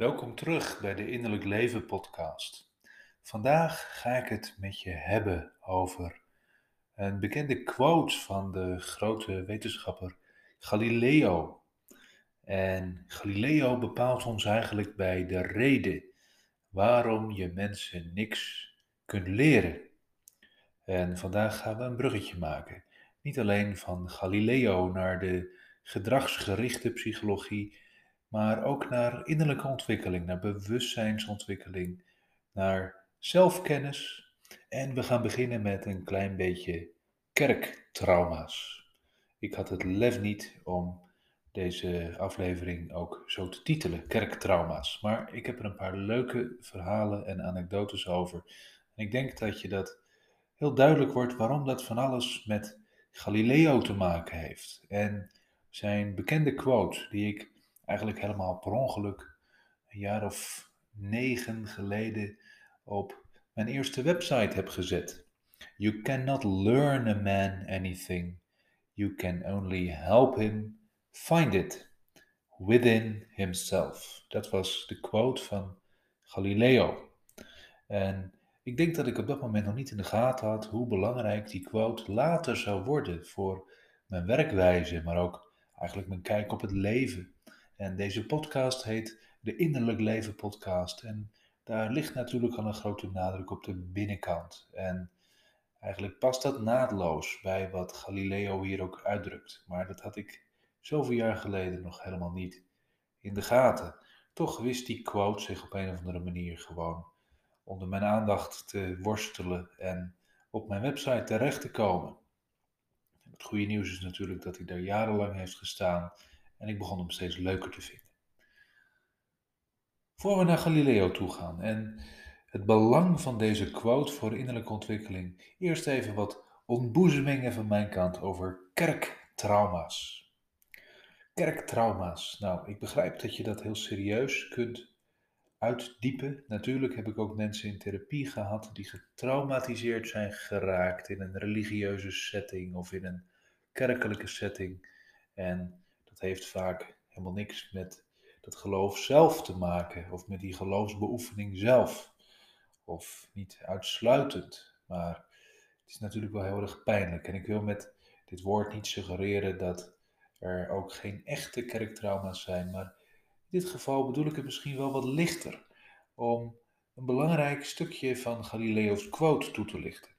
Welkom terug bij de Innerlijk Leven podcast. Vandaag ga ik het met je hebben over een bekende quote van de grote wetenschapper Galileo. En Galileo bepaalt ons eigenlijk bij de reden waarom je mensen niks kunt leren. En vandaag gaan we een bruggetje maken. Niet alleen van Galileo naar de gedragsgerichte psychologie maar ook naar innerlijke ontwikkeling, naar bewustzijnsontwikkeling, naar zelfkennis. En we gaan beginnen met een klein beetje kerktrauma's. Ik had het lef niet om deze aflevering ook zo te titelen, kerktrauma's. Maar ik heb er een paar leuke verhalen en anekdotes over. En ik denk dat je dat heel duidelijk wordt waarom dat van alles met Galileo te maken heeft. En zijn bekende quote, die ik eigenlijk helemaal per ongeluk een jaar of negen geleden op mijn eerste website heb gezet. You cannot learn a man anything. You can only help him find it within himself. Dat was de quote van Galileo. En ik denk dat ik op dat moment nog niet in de gaten had hoe belangrijk die quote later zou worden voor mijn werkwijze, maar ook eigenlijk mijn kijk op het leven. En deze podcast heet de Innerlijk Leven Podcast. En daar ligt natuurlijk al een grote nadruk op de binnenkant. En eigenlijk past dat naadloos bij wat Galileo hier ook uitdrukt. Maar dat had ik zoveel jaar geleden nog helemaal niet in de gaten. Toch wist die quote zich op een of andere manier gewoon onder mijn aandacht te worstelen en op mijn website terecht te komen. Het goede nieuws is natuurlijk dat hij daar jarenlang heeft gestaan en ik begon hem steeds leuker te vinden. Voor we naar Galileo toe gaan en het belang van deze quote voor innerlijke ontwikkeling, eerst even wat ontboezemingen van mijn kant over kerktrauma's. Kerktrauma's. Nou, ik begrijp dat je dat heel serieus kunt uitdiepen. Natuurlijk heb ik ook mensen in therapie gehad die getraumatiseerd zijn geraakt in een religieuze setting of in een kerkelijke setting. En heeft vaak helemaal niks met dat geloof zelf te maken of met die geloofsbeoefening zelf. Of niet uitsluitend, maar het is natuurlijk wel heel erg pijnlijk. En ik wil met dit woord niet suggereren dat er ook geen echte kerktrauma's zijn, maar in dit geval bedoel ik het misschien wel wat lichter om een belangrijk stukje van Galileo's quote toe te lichten.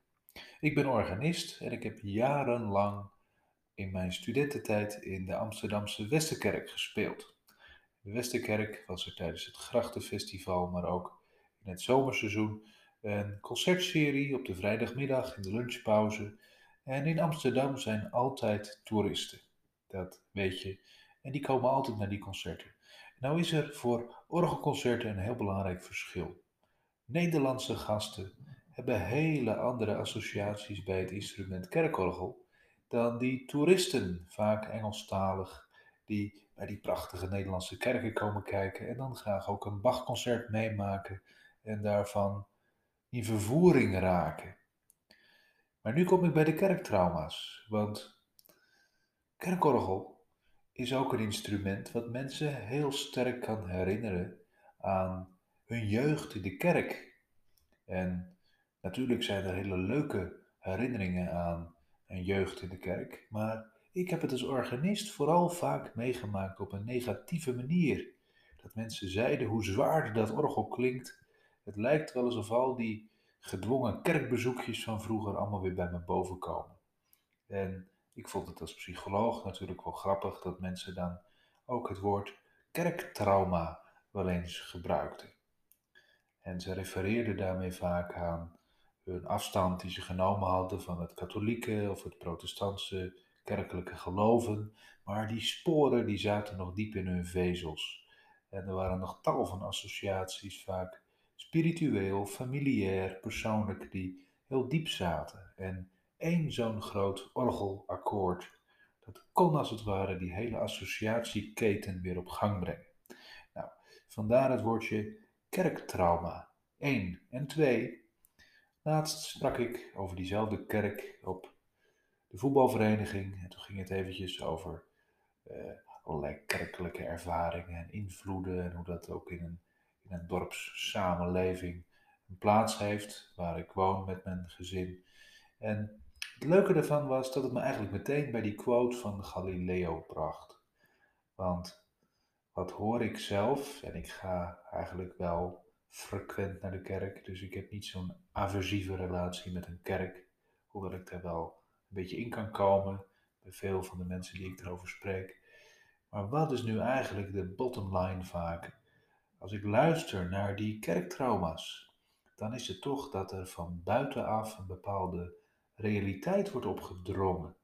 Ik ben organist en ik heb jarenlang in mijn studententijd in de Amsterdamse Westerkerk gespeeld. De Westerkerk was er tijdens het Grachtenfestival, maar ook in het zomerseizoen een concertserie op de vrijdagmiddag in de lunchpauze. En in Amsterdam zijn altijd toeristen. Dat weet je. En die komen altijd naar die concerten. Nou is er voor orgelconcerten een heel belangrijk verschil. Nederlandse gasten hebben hele andere associaties bij het instrument kerkorgel dan die toeristen, vaak Engelstalig, die bij die prachtige Nederlandse kerken komen kijken en dan graag ook een Bachconcert meemaken en daarvan in vervoering raken. Maar nu kom ik bij de kerktrauma's, want kerkorgel is ook een instrument wat mensen heel sterk kan herinneren aan hun jeugd in de kerk. En natuurlijk zijn er hele leuke herinneringen aan en jeugd in de kerk, maar ik heb het als organist vooral vaak meegemaakt op een negatieve manier. Dat mensen zeiden hoe zwaar dat orgel klinkt. Het lijkt wel alsof al die gedwongen kerkbezoekjes van vroeger allemaal weer bij me boven komen. En ik vond het als psycholoog natuurlijk wel grappig dat mensen dan ook het woord kerktrauma wel eens gebruikten. En ze refereerden daarmee vaak aan hun afstand die ze genomen hadden van het katholieke of het protestantse kerkelijke geloven, maar die sporen die zaten nog diep in hun vezels. En er waren nog tal van associaties, vaak spiritueel, familiair, persoonlijk, die heel diep zaten. En één zo'n groot orgelakkoord, dat kon als het ware die hele associatieketen weer op gang brengen. Nou, vandaar het woordje kerktrauma. Eén. En twee, Laatst sprak ik over diezelfde kerk op de voetbalvereniging. En toen ging het eventjes over uh, allerlei kerkelijke ervaringen en invloeden. En hoe dat ook in een in een dorpssamenleving een plaats heeft waar ik woon met mijn gezin. En het leuke ervan was dat het me eigenlijk meteen bij die quote van Galileo bracht. Want wat hoor ik zelf, en ik ga eigenlijk wel frequent naar de kerk, dus ik heb niet zo'n aversieve relatie met een kerk, hoewel ik daar wel een beetje in kan komen bij veel van de mensen die ik erover spreek. Maar wat is nu eigenlijk de bottom line vaak? Als ik luister naar die kerktrauma's, dan is het toch dat er van buitenaf een bepaalde realiteit wordt opgedrongen.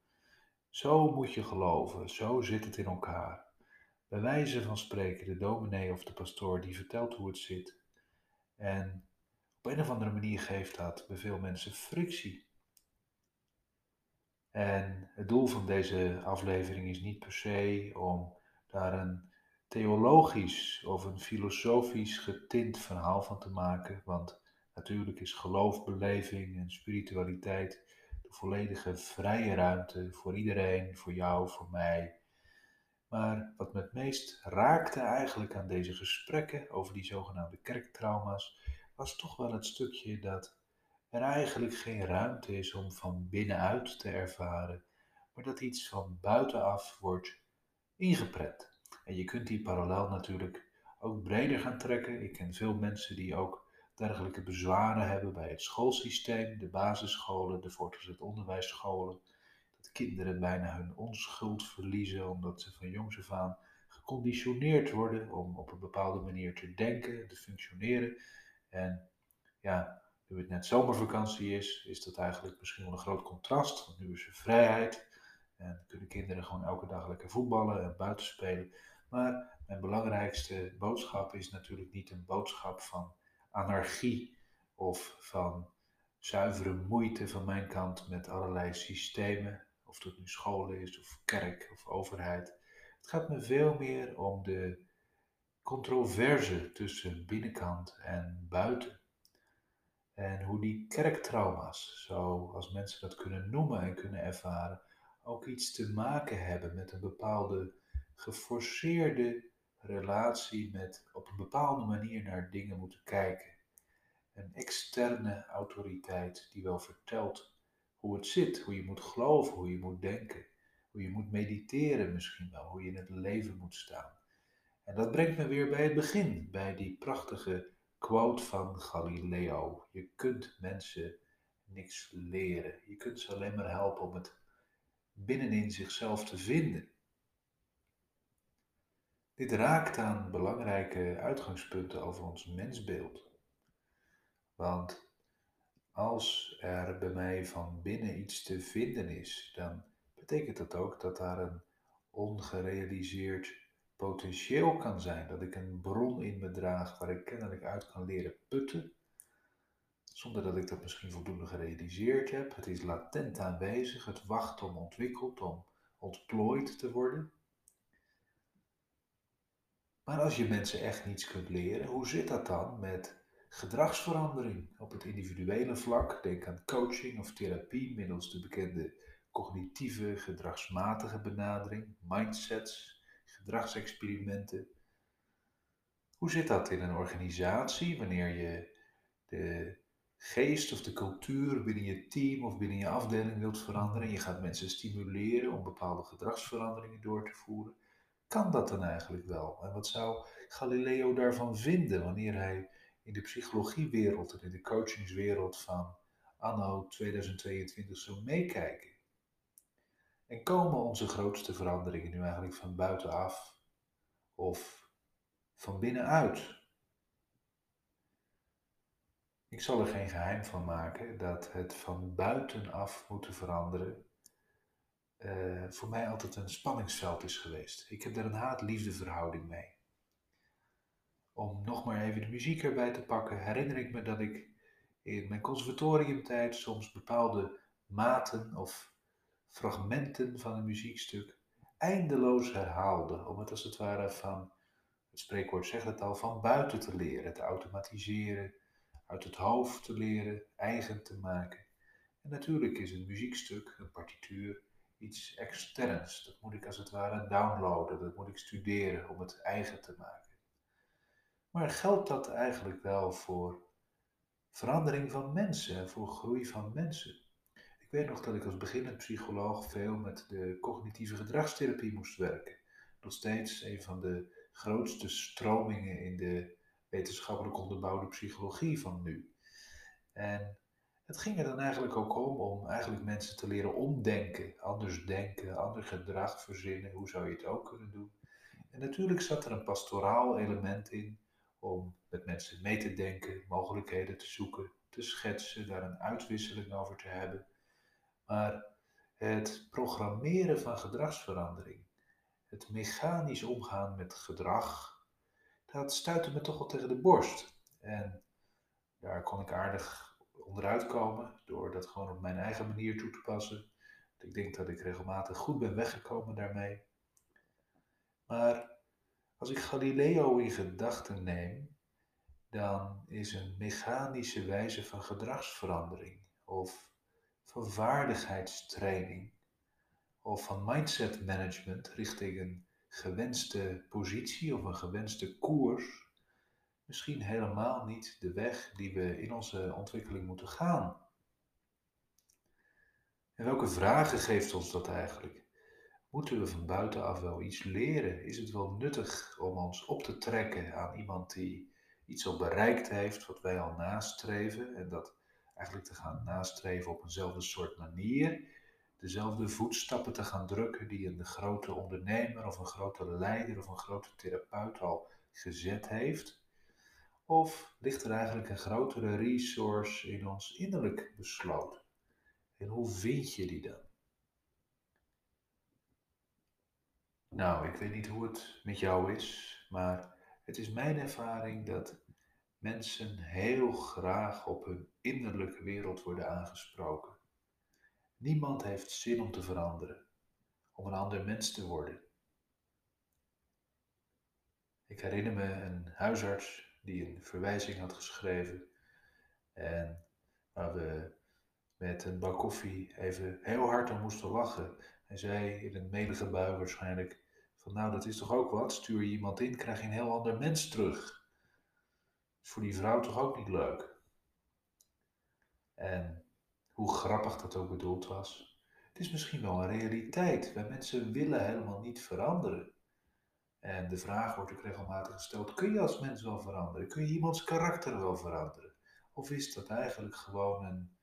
Zo moet je geloven, zo zit het in elkaar. Bij wijze van spreken, de dominee of de pastoor die vertelt hoe het zit. En op een of andere manier geeft dat bij veel mensen frictie. En het doel van deze aflevering is niet per se om daar een theologisch of een filosofisch getint verhaal van te maken, want natuurlijk is geloofbeleving en spiritualiteit de volledige vrije ruimte voor iedereen, voor jou, voor mij. Maar wat me het meest raakte eigenlijk aan deze gesprekken over die zogenaamde kerktrauma's, was toch wel het stukje dat er eigenlijk geen ruimte is om van binnenuit te ervaren, maar dat iets van buitenaf wordt ingeprent. En je kunt die parallel natuurlijk ook breder gaan trekken. Ik ken veel mensen die ook dergelijke bezwaren hebben bij het schoolsysteem, de basisscholen, de voortgezet onderwijsscholen. Kinderen bijna hun onschuld verliezen omdat ze van jongs af aan geconditioneerd worden om op een bepaalde manier te denken, te functioneren. En ja, nu het net zomervakantie is, is dat eigenlijk misschien wel een groot contrast. Want nu is er vrijheid en kunnen kinderen gewoon elke dag lekker voetballen en buiten spelen. Maar mijn belangrijkste boodschap is natuurlijk niet een boodschap van anarchie of van zuivere moeite van mijn kant met allerlei systemen, of dat nu school is of kerk of overheid. Het gaat me veel meer om de controverse tussen binnenkant en buiten. En hoe die kerktrauma's, zoals mensen dat kunnen noemen en kunnen ervaren, ook iets te maken hebben met een bepaalde geforceerde relatie met op een bepaalde manier naar dingen moeten kijken. Een externe autoriteit die wel vertelt hoe het zit, hoe je moet geloven, hoe je moet denken, hoe je moet mediteren misschien wel, hoe je in het leven moet staan. En dat brengt me weer bij het begin, bij die prachtige quote van Galileo. Je kunt mensen niks leren. Je kunt ze alleen maar helpen om het binnenin zichzelf te vinden. Dit raakt aan belangrijke uitgangspunten over ons mensbeeld. Want als er bij mij van binnen iets te vinden is, dan betekent dat ook dat daar een ongerealiseerd potentieel kan zijn. Dat ik een bron in me draag waar ik kennelijk uit kan leren putten, zonder dat ik dat misschien voldoende gerealiseerd heb. Het is latent aanwezig, het wacht om ontwikkeld, om ontplooid te worden. Maar als je mensen echt niets kunt leren, hoe zit dat dan met gedragsverandering op het individuele vlak? Denk aan coaching of therapie middels de bekende cognitieve, gedragsmatige benadering, mindsets, gedragsexperimenten. Hoe zit dat in een organisatie wanneer je de geest of de cultuur binnen je team of binnen je afdeling wilt veranderen? Je gaat mensen stimuleren om bepaalde gedragsveranderingen door te voeren kan dat dan eigenlijk wel? En wat zou Galileo daarvan vinden wanneer hij in de psychologiewereld en in de coachingswereld van anno 2022 zou meekijken? En komen onze grootste veranderingen nu eigenlijk van buitenaf of van binnenuit? Ik zal er geen geheim van maken dat het van buitenaf moeten veranderen uh, voor mij altijd een spanningsveld is geweest. Ik heb daar een haat-liefde verhouding mee. Om nog maar even de muziek erbij te pakken, herinner ik me dat ik in mijn conservatoriumtijd soms bepaalde maten of fragmenten van een muziekstuk eindeloos herhaalde, om het als het ware van, het spreekwoord zegt het al, van buiten te leren, te automatiseren, uit het hoofd te leren, eigen te maken. En natuurlijk is een muziekstuk, een partituur, iets externs. Dat moet ik als het ware downloaden, dat moet ik studeren om het eigen te maken. Maar geldt dat eigenlijk wel voor verandering van mensen, voor groei van mensen? Ik weet nog dat ik als beginnend psycholoog veel met de cognitieve gedragstherapie moest werken. Nog steeds een van de grootste stromingen in de wetenschappelijk onderbouwde psychologie van nu. En het ging er dan eigenlijk ook om om eigenlijk mensen te leren omdenken, anders denken, ander gedrag verzinnen. Hoe zou je het ook kunnen doen? En natuurlijk zat er een pastoraal element in om met mensen mee te denken, mogelijkheden te zoeken, te schetsen, daar een uitwisseling over te hebben. Maar het programmeren van gedragsverandering, het mechanisch omgaan met gedrag, dat stuitte me toch wel tegen de borst. En daar kon ik aardig onderuit komen door dat gewoon op mijn eigen manier toe te passen. Ik denk dat ik regelmatig goed ben weggekomen daarmee. Maar als ik Galileo in gedachten neem, dan is een mechanische wijze van gedragsverandering of van vaardigheidstraining of van mindset management richting een gewenste positie of een gewenste koers misschien helemaal niet de weg die we in onze ontwikkeling moeten gaan. En welke vragen geeft ons dat eigenlijk? Moeten we van buitenaf wel iets leren? Is het wel nuttig om ons op te trekken aan iemand die iets al bereikt heeft wat wij al nastreven en dat eigenlijk te gaan nastreven op eenzelfde soort manier, dezelfde voetstappen te gaan drukken die een grote ondernemer of een grote leider of een grote therapeut al gezet heeft? Of ligt er eigenlijk een grotere resource in ons innerlijk besloten? En hoe vind je die dan? Nou, ik weet niet hoe het met jou is, maar het is mijn ervaring dat mensen heel graag op hun innerlijke wereld worden aangesproken. Niemand heeft zin om te veranderen, om een ander mens te worden. Ik herinner me een huisarts die een verwijzing had geschreven en waar we met een bak koffie even heel hard om moesten lachen. Hij zei in een melige bui waarschijnlijk van nou dat is toch ook wat, stuur je iemand in, krijg je een heel ander mens terug. Is voor die vrouw toch ook niet leuk? En hoe grappig dat ook bedoeld was. Het is misschien wel een realiteit. Wij mensen willen helemaal niet veranderen. En de vraag wordt ook regelmatig gesteld: kun je als mens wel veranderen? Kun je iemands karakter wel veranderen? Of is dat eigenlijk gewoon een,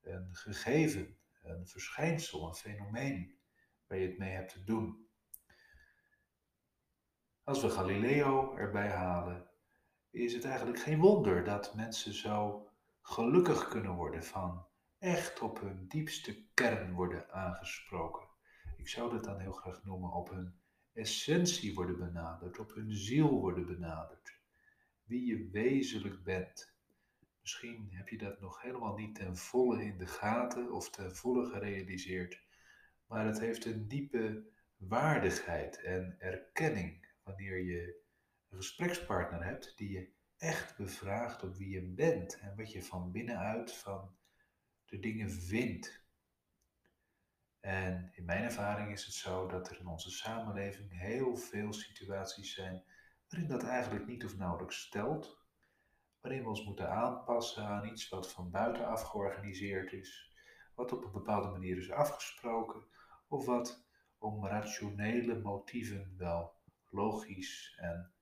een gegeven, een verschijnsel, een fenomeen waar je het mee hebt te doen? Als we Galileo erbij halen, is het eigenlijk geen wonder dat mensen zo gelukkig kunnen worden van echt op hun diepste kern worden aangesproken. Ik zou dat dan heel graag noemen op hun essentie worden benaderd, op hun ziel worden benaderd. Wie je wezenlijk bent. Misschien heb je dat nog helemaal niet ten volle in de gaten of ten volle gerealiseerd, maar het heeft een diepe waardigheid en erkenning wanneer je een gesprekspartner hebt die je echt bevraagt op wie je bent en wat je van binnenuit van de dingen vindt. En in mijn ervaring is het zo dat er in onze samenleving heel veel situaties zijn waarin dat eigenlijk niet of nauwelijks stelt, waarin we ons moeten aanpassen aan iets wat van buitenaf georganiseerd is, wat op een bepaalde manier is afgesproken, of wat om rationele motieven wel logisch en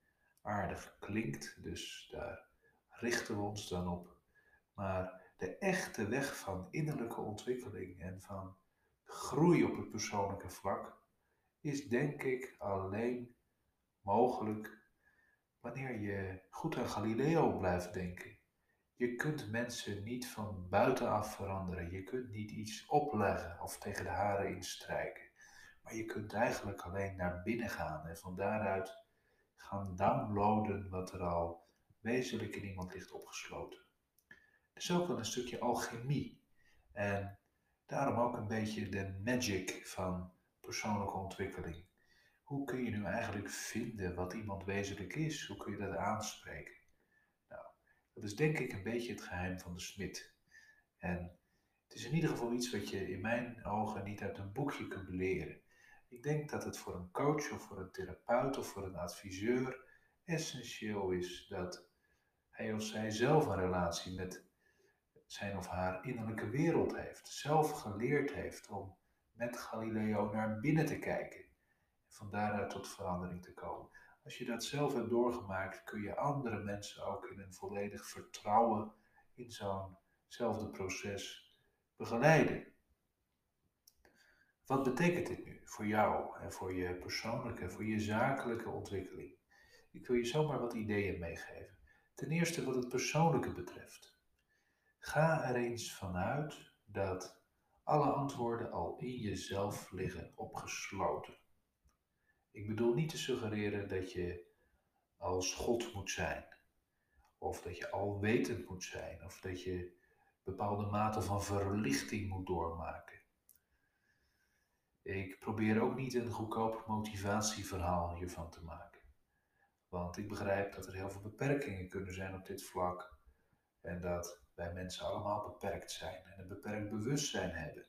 aardig klinkt. Dus daar richten we ons dan op. Maar de echte weg van innerlijke ontwikkeling en van groei op het persoonlijke vlak is denk ik alleen mogelijk wanneer je goed aan Galileo blijft denken. Je kunt mensen niet van buitenaf veranderen. Je kunt niet iets opleggen of tegen de haren instrijken. Maar je kunt eigenlijk alleen naar binnen gaan en van daaruit gaan downloaden wat er al wezenlijk in iemand ligt opgesloten. Het is ook wel een stukje alchemie. En Daarom ook een beetje de magic van persoonlijke ontwikkeling. Hoe kun je nu eigenlijk vinden wat iemand wezenlijk is? Hoe kun je dat aanspreken? Dat is denk ik een beetje het geheim van de smid. En het is in ieder geval iets wat je in mijn ogen niet uit een boekje kunt leren. Ik denk dat het voor een coach of voor een therapeut of voor een adviseur essentieel is dat hij of zij zelf een relatie met zijn of haar innerlijke wereld heeft, zelf geleerd heeft om met Galileo naar binnen te kijken en van daaruit tot verandering te komen. Als je dat zelf hebt doorgemaakt, kun je andere mensen ook in een volledig vertrouwen in zo'nzelfde proces begeleiden. Wat betekent dit nu voor jou en voor je persoonlijke, voor je zakelijke ontwikkeling? Ik wil je zomaar wat ideeën meegeven. Ten eerste wat het persoonlijke betreft. Ga er eens vanuit dat alle antwoorden al in jezelf liggen opgesloten. Ik bedoel niet te suggereren dat je als God moet zijn, of dat je alwetend moet zijn, of dat je bepaalde mate van verlichting moet doormaken. Ik probeer ook niet een goedkoop motivatieverhaal hiervan te maken. Want ik begrijp dat er heel veel beperkingen kunnen zijn op dit vlak. En dat wij mensen allemaal beperkt zijn en een beperkt bewustzijn hebben.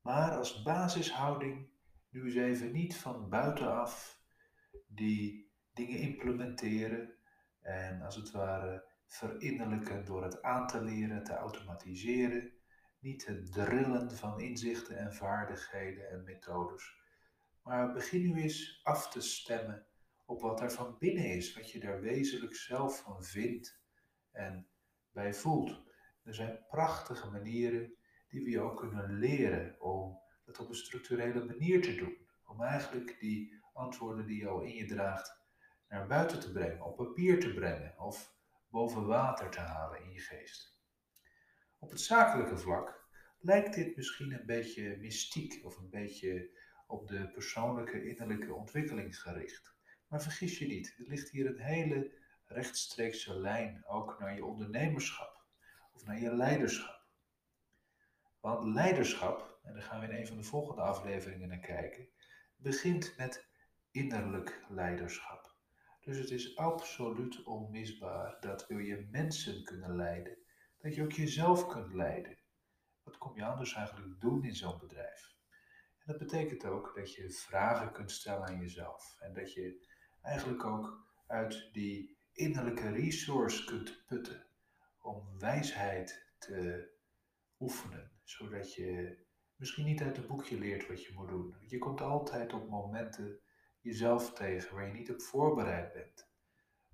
Maar als basishouding nu eens even niet van buitenaf die dingen implementeren en als het ware verinnerlijken door het aan te leren, te automatiseren, niet het drillen van inzichten en vaardigheden en methodes, maar begin nu eens af te stemmen op wat er van binnen is, wat je daar wezenlijk zelf van vindt en bij voelt. Er zijn prachtige manieren die we je ook kunnen leren om op een structurele manier te doen. Om eigenlijk die antwoorden die al in je draagt naar buiten te brengen, op papier te brengen of boven water te halen in je geest. Op het zakelijke vlak lijkt dit misschien een beetje mystiek of een beetje op de persoonlijke innerlijke ontwikkeling gericht. Maar vergis je niet, er ligt hier een hele rechtstreekse lijn ook naar je ondernemerschap of naar je leiderschap. Want leiderschap, en daar gaan we in een van de volgende afleveringen naar kijken, begint met innerlijk leiderschap. Dus het is absoluut onmisbaar dat wil je mensen kunnen leiden, dat je ook jezelf kunt leiden. Wat kom je anders eigenlijk doen in zo'n bedrijf? En dat betekent ook dat je vragen kunt stellen aan jezelf en dat je eigenlijk ook uit die innerlijke resource kunt putten om wijsheid te oefenen, zodat je misschien niet uit het boekje leert wat je moet doen. Je komt altijd op momenten jezelf tegen waar je niet op voorbereid bent.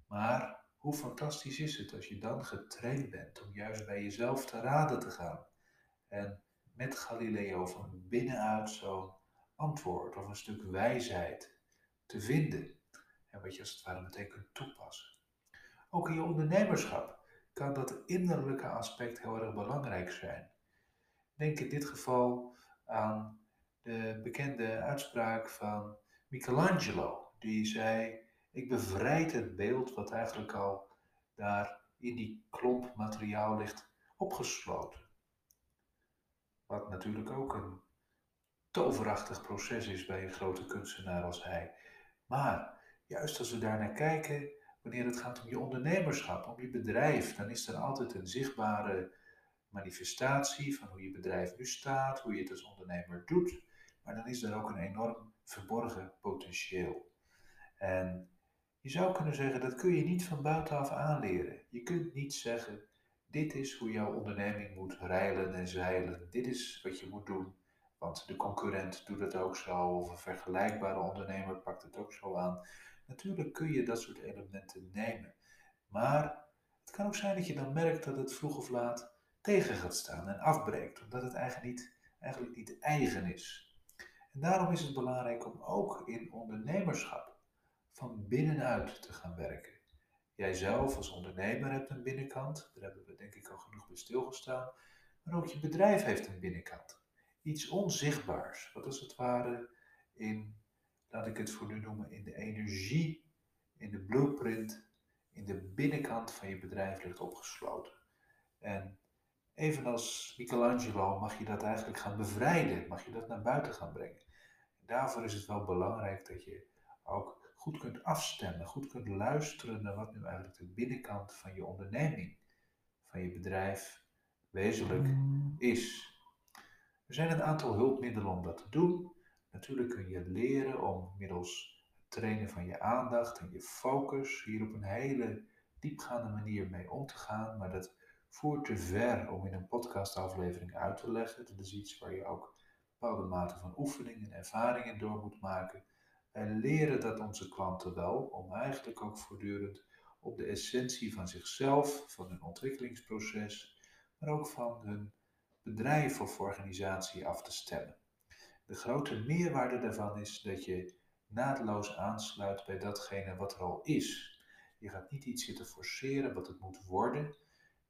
Maar hoe fantastisch is het als je dan getraind bent om juist bij jezelf te raden te gaan en met Galileo van binnenuit zo'n antwoord of een stuk wijsheid te vinden en wat je als het ware meteen kunt toepassen. Ook in je ondernemerschap kan dat innerlijke aspect heel erg belangrijk zijn. Denk in dit geval aan de bekende uitspraak van Michelangelo, die zei: Ik bevrijd het beeld wat eigenlijk al daar in die klomp materiaal ligt opgesloten. Wat natuurlijk ook een toverachtig proces is bij een grote kunstenaar als hij. Maar juist als we daar naar kijken, wanneer het gaat om je ondernemerschap, om je bedrijf, dan is er altijd een zichtbare manifestatie van hoe je bedrijf nu staat, hoe je het als ondernemer doet. Maar dan is er ook een enorm verborgen potentieel. En je zou kunnen zeggen, dat kun je niet van buitenaf aanleren. Je kunt niet zeggen, dit is hoe jouw onderneming moet rijlen en zeilen. Dit is wat je moet doen. Want de concurrent doet het ook zo, of een vergelijkbare ondernemer pakt het ook zo aan. Natuurlijk kun je dat soort elementen nemen. Maar het kan ook zijn dat je dan merkt dat het vroeg of laat tegen gaat staan en afbreekt, omdat het eigenlijk niet, eigenlijk niet eigen is. En daarom is het belangrijk om ook in ondernemerschap van binnenuit te gaan werken. Jij zelf als ondernemer hebt een binnenkant, daar hebben we denk ik al genoeg bij stilgestaan, maar ook je bedrijf heeft een binnenkant. Iets onzichtbaars, wat als het ware in laat ik het voor nu noemen, in de energie, in de blueprint, in de binnenkant van je bedrijf ligt opgesloten. En evenals Michelangelo mag je dat eigenlijk gaan bevrijden, mag je dat naar buiten gaan brengen. En daarvoor is het wel belangrijk dat je ook goed kunt afstemmen, goed kunt luisteren naar wat nu eigenlijk de binnenkant van je onderneming, van je bedrijf wezenlijk is. Er zijn een aantal hulpmiddelen om dat te doen. Natuurlijk kun je leren om middels trainen van je aandacht en je focus, hier op een hele diepgaande manier mee om te gaan, maar dat voert te ver om in een podcastaflevering uit te leggen. Dat is iets waar je ook bepaalde mate van oefening en ervaringen door moet maken. Wij leren dat onze klanten wel, om eigenlijk ook voortdurend op de essentie van zichzelf, van hun ontwikkelingsproces, maar ook van hun bedrijf of organisatie af te stemmen. De grote meerwaarde daarvan is dat je naadloos aansluit bij datgene wat er al is. Je gaat niet iets zitten forceren wat het moet worden,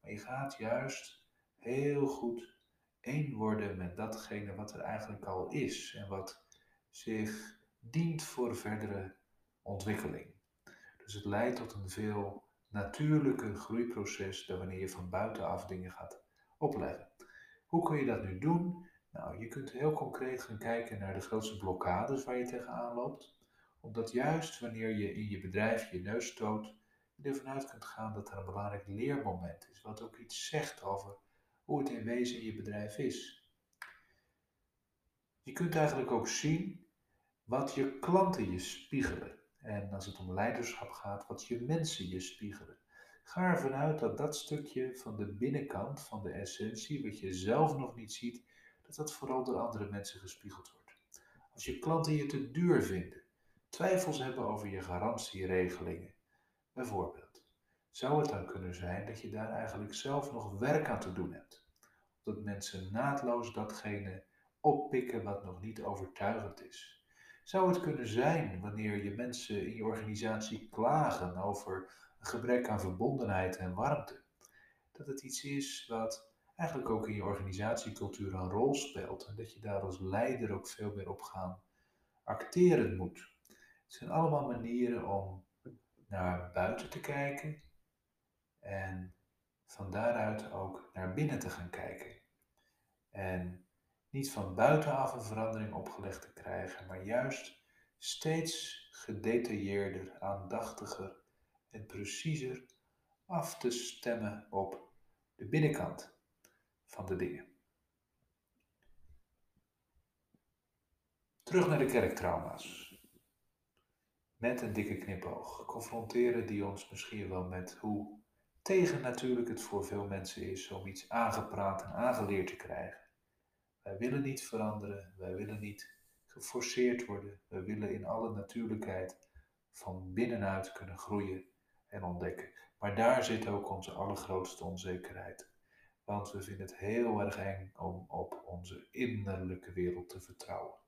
je gaat juist heel goed één worden met datgene wat er eigenlijk al is en wat zich dient voor verdere ontwikkeling. Dus het leidt tot een veel natuurlijker groeiproces dan wanneer je van buitenaf dingen gaat opleggen. Hoe kun je dat nu doen? Nou, je kunt heel concreet gaan kijken naar de grootste blokkades waar je tegenaan loopt. Omdat juist wanneer je in je bedrijf je neus stoot, ervan uit kunt gaan dat er een belangrijk leermoment is, wat ook iets zegt over hoe het in wezen in je bedrijf is. Je kunt eigenlijk ook zien wat je klanten je spiegelen. En als het om leiderschap gaat, wat je mensen je spiegelen. Ga ervan uit dat dat stukje van de binnenkant, van de essentie, wat je zelf nog niet ziet, dat dat vooral door andere mensen gespiegeld wordt. Als je klanten je te duur vinden, twijfels hebben over je garantieregelingen, bijvoorbeeld, zou het dan kunnen zijn dat je daar eigenlijk zelf nog werk aan te doen hebt. Dat mensen naadloos datgene oppikken wat nog niet overtuigend is. Zou het kunnen zijn wanneer je mensen in je organisatie klagen over een gebrek aan verbondenheid en warmte, dat het iets is wat eigenlijk ook in je organisatiecultuur een rol speelt en dat je daar als leider ook veel meer op gaan acteren moet. Het zijn allemaal manieren om naar buiten te kijken en van daaruit ook naar binnen te gaan kijken. En niet van buitenaf een verandering opgelegd te krijgen, maar juist steeds gedetailleerder, aandachtiger en preciezer af te stemmen op de binnenkant van de dingen. Terug naar de kerktrauma's. Met een dikke knipoog confronteren die ons misschien wel met hoe tegen natuurlijk het voor veel mensen is om iets aangepraat en aangeleerd te krijgen. Wij willen niet veranderen, wij willen niet geforceerd worden, wij willen in alle natuurlijkheid van binnenuit kunnen groeien en ontdekken. Maar daar zit ook onze allergrootste onzekerheid. Want we vinden het heel erg eng om op onze innerlijke wereld te vertrouwen.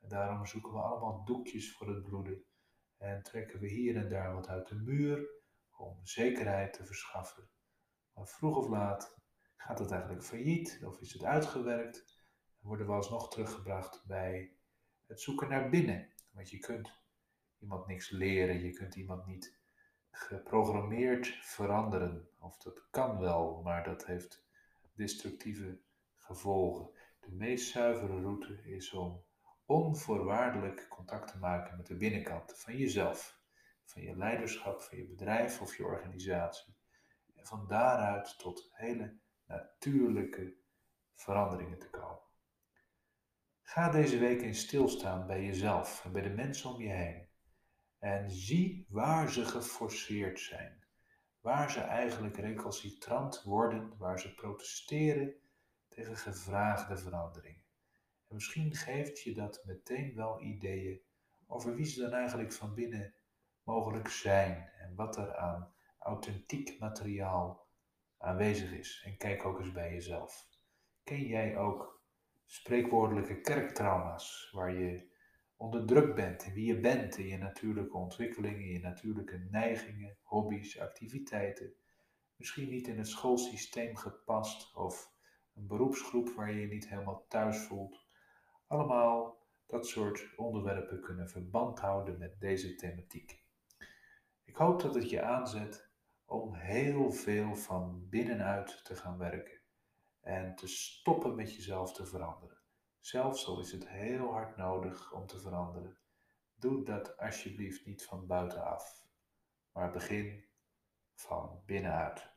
En daarom zoeken we allemaal doekjes voor het bloeden en trekken we hier en daar wat uit de muur om zekerheid te verschaffen. Maar vroeg of laat gaat het eigenlijk failliet of is het uitgewerkt en worden we alsnog teruggebracht bij het zoeken naar binnen. Want je kunt iemand niks leren, je kunt iemand niet geprogrammeerd veranderen. Of dat kan wel, maar dat heeft destructieve gevolgen. De meest zuivere route is om onvoorwaardelijk contact te maken met de binnenkant van jezelf, van je leiderschap, van je bedrijf of je organisatie. En van daaruit tot hele natuurlijke veranderingen te komen. Ga deze week in stilstaan bij jezelf en bij de mensen om je heen. En zie waar ze geforceerd zijn. Waar ze eigenlijk recalcitrant worden, waar ze protesteren tegen gevraagde veranderingen. En misschien geeft je dat meteen wel ideeën over wie ze dan eigenlijk van binnen mogelijk zijn en wat er aan authentiek materiaal aanwezig is. En kijk ook eens bij jezelf. Ken jij ook spreekwoordelijke kerktrauma's waar je onder druk bent in wie je bent, in je natuurlijke ontwikkelingen, in je natuurlijke neigingen, hobby's, activiteiten. Misschien niet in het schoolsysteem gepast of een beroepsgroep waar je je niet helemaal thuis voelt. Allemaal dat soort onderwerpen kunnen verband houden met deze thematiek. Ik hoop dat het je aanzet om heel veel van binnenuit te gaan werken en te stoppen met jezelf te veranderen. Zelfs al is het heel hard nodig om te veranderen, doe dat alsjeblieft niet van buitenaf, maar begin van binnenuit.